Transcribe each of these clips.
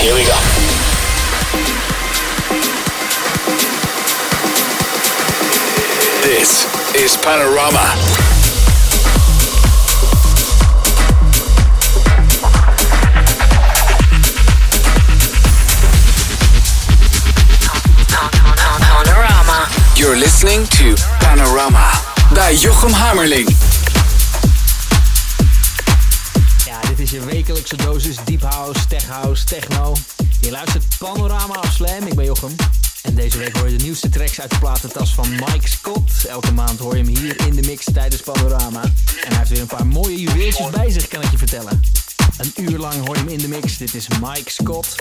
Here we go. This is Panorama. You're listening to Panorama bij Jochem Hammerling. Ja, dit is je wekelijkse dosis deep house, tech house, techno. Je luistert Panorama of Slam, ik ben Jochem. En deze week hoor je de nieuwste tracks uit de platentas van Mike Scott. Elke maand hoor je hem hier in de mix tijdens Panorama. En hij heeft weer een paar mooie juweeltjes bij zich, kan ik je vertellen. Een uur lang hoor je hem in de mix. Dit is Mike Scott.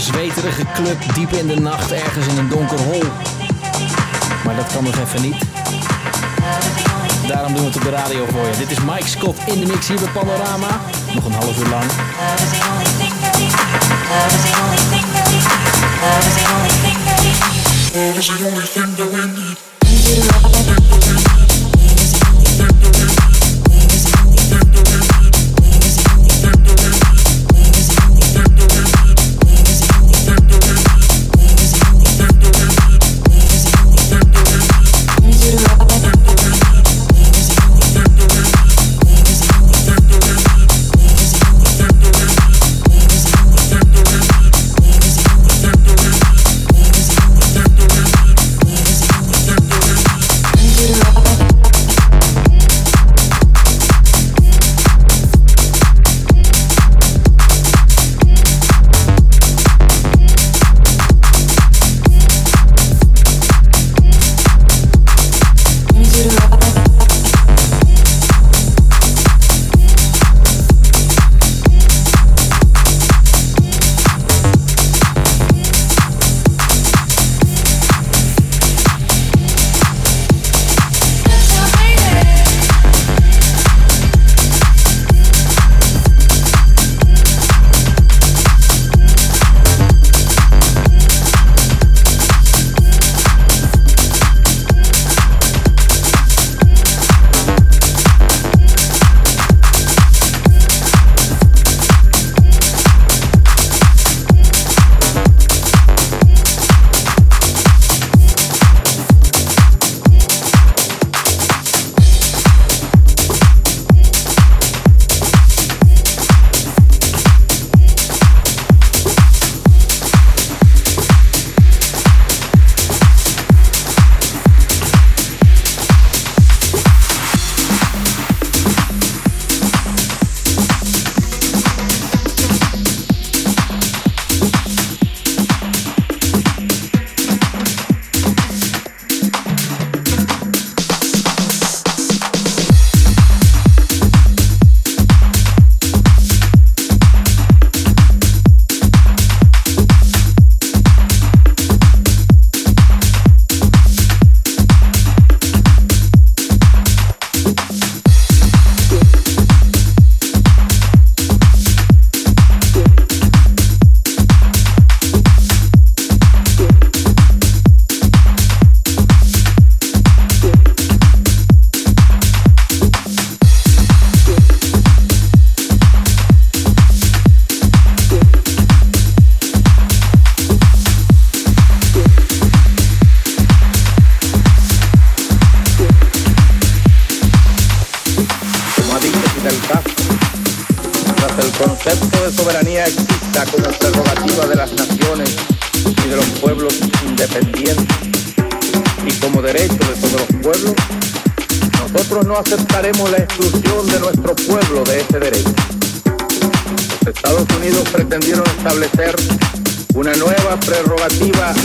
Een zweterige club diep in de nacht ergens in een donker hol. Maar dat kan nog even niet. Daarom doen we het op de radio voor je. Dit is Mike Scott in de mix hier bij Panorama. Nog een half uur lang.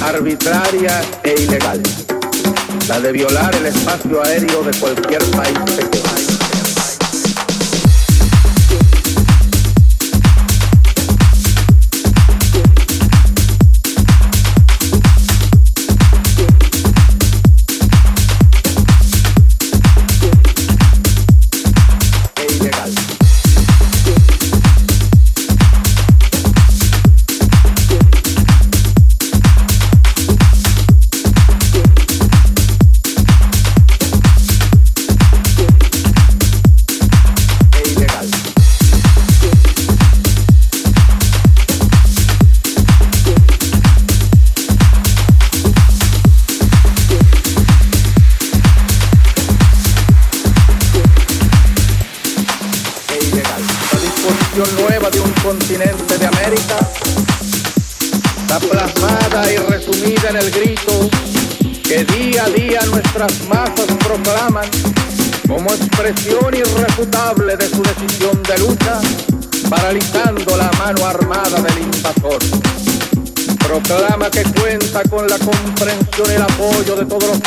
arbitraria e ilegal, la de violar el espacio aéreo de cualquier país pequeño.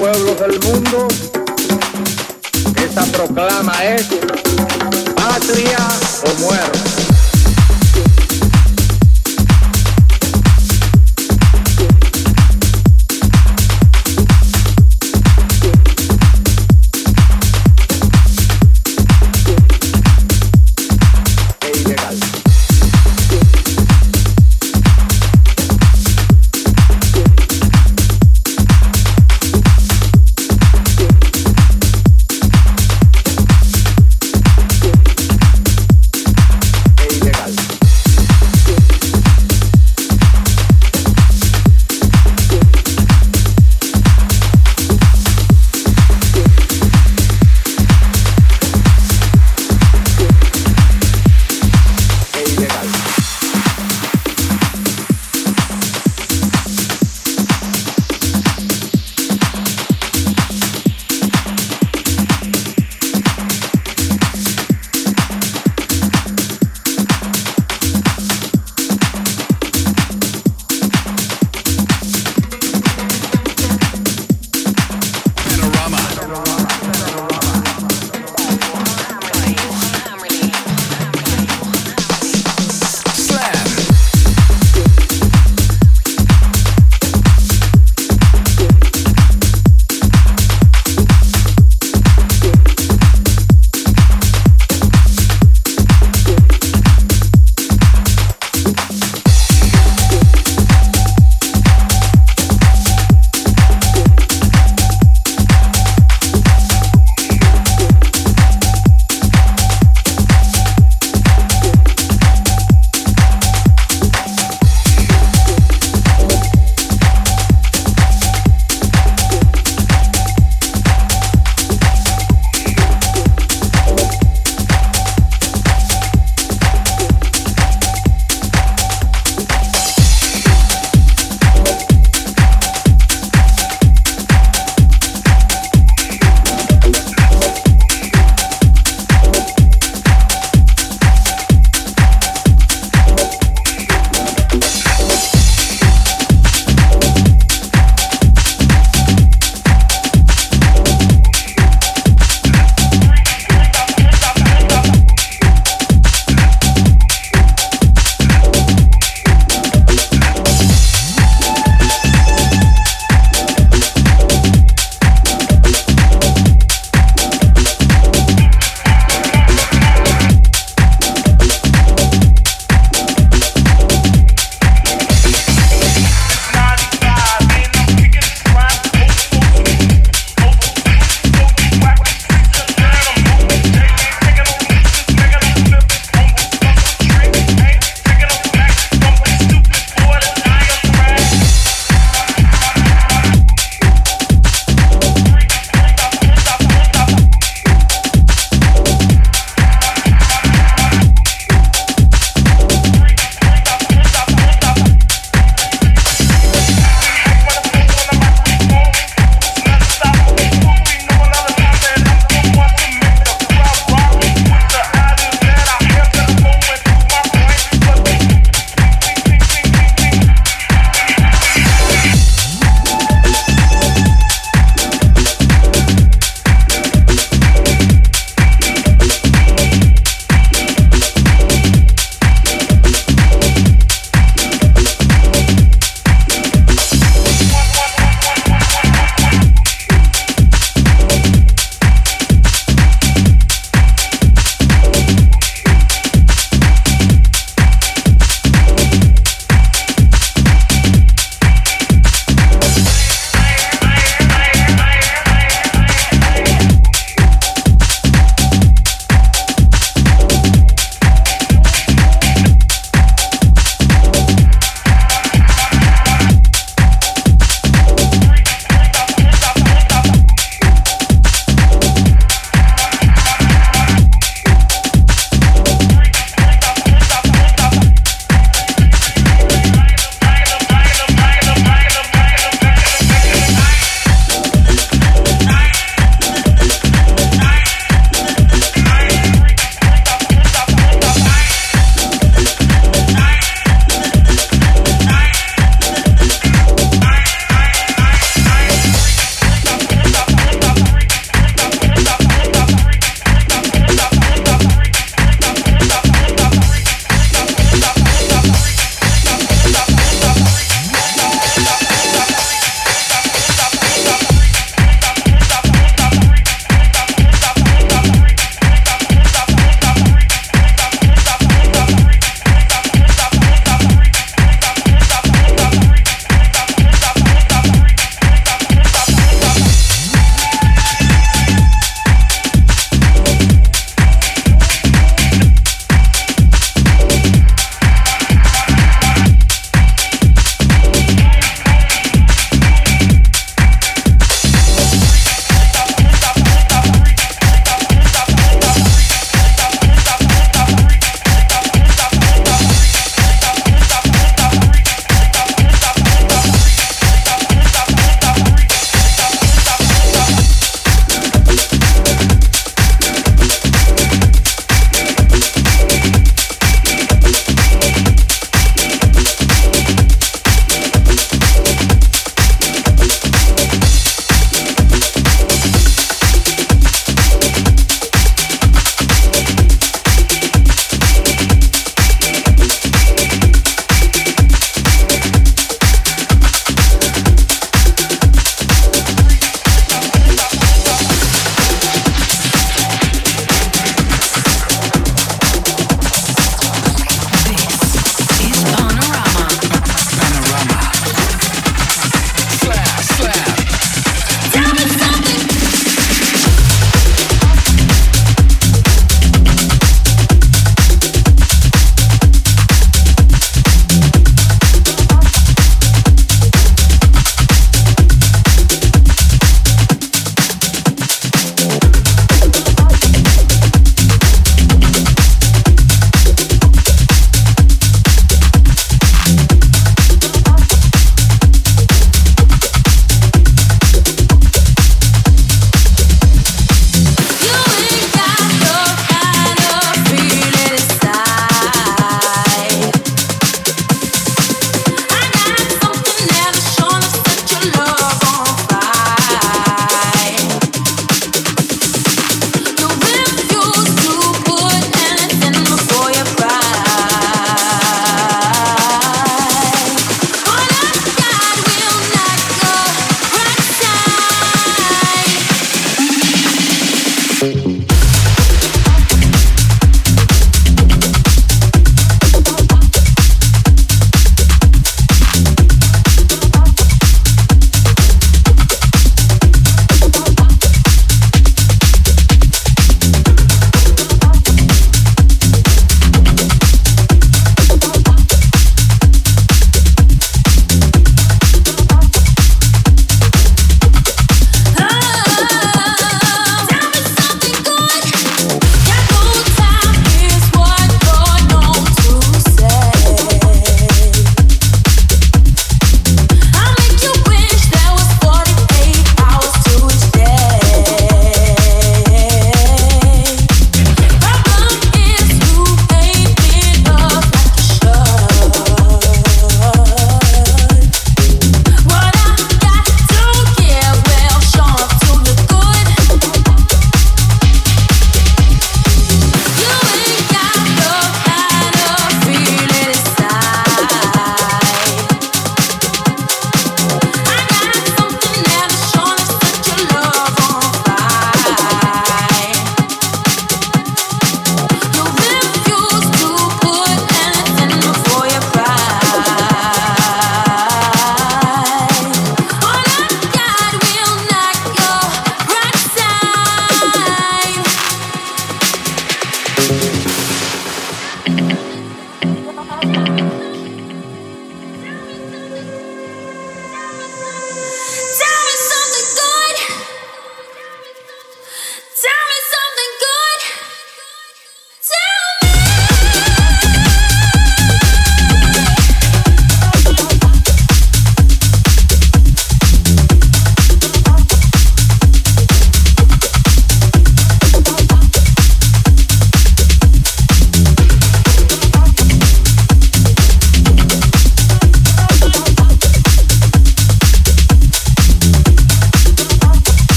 pueblos del mundo, esta proclama es patria o muerte.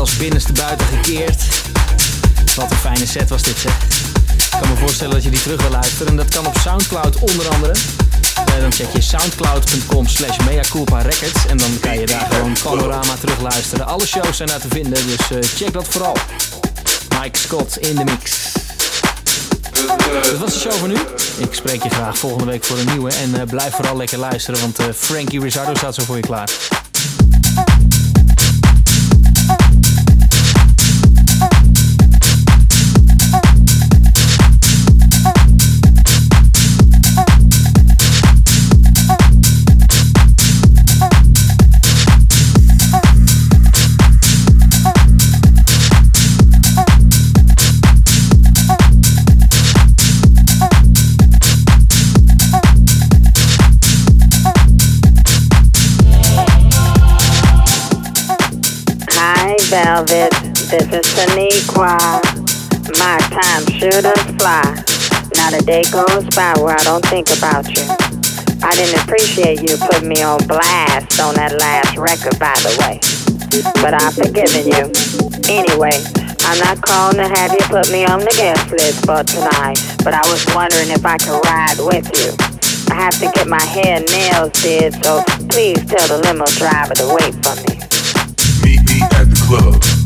Als binnenste buiten gekeerd. Wat een fijne set was dit zeg. Ik kan me voorstellen dat je die terug wil luisteren. En dat kan op Soundcloud onder andere. Dan check je soundcloud.com slash records En dan kan je daar gewoon Panorama terugluisteren. Alle shows zijn daar te vinden, dus uh, check dat vooral. Mike Scott in de mix. Dat was de show voor nu. Ik spreek je graag volgende week voor een nieuwe. En uh, blijf vooral lekker luisteren, want Frankie Rizzardo staat zo voor je klaar. Velvet, this is Saniqua. My time should have fly. Not a day goes by where I don't think about you. I didn't appreciate you putting me on blast on that last record, by the way. But I've forgiven you. Anyway, I'm not calling to have you put me on the guest list for tonight, but I was wondering if I could ride with you. I have to get my hair and nails did, so please tell the limo driver to wait for me. Meet me at the club.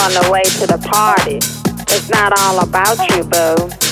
On the way to the party. It's not all about you, boo.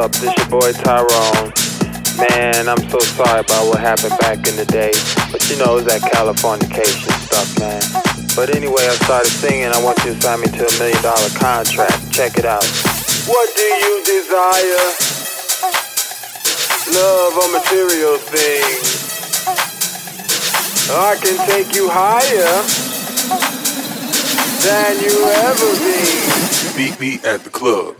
Up? This your boy Tyrone. Man, I'm so sorry about what happened back in the day. But you know, it was that Californication stuff, man. But anyway, I started singing. I want you to sign me to a million dollar contract. Check it out. What do you desire? Love or material things? I can take you higher than you ever been. Meet me at the club.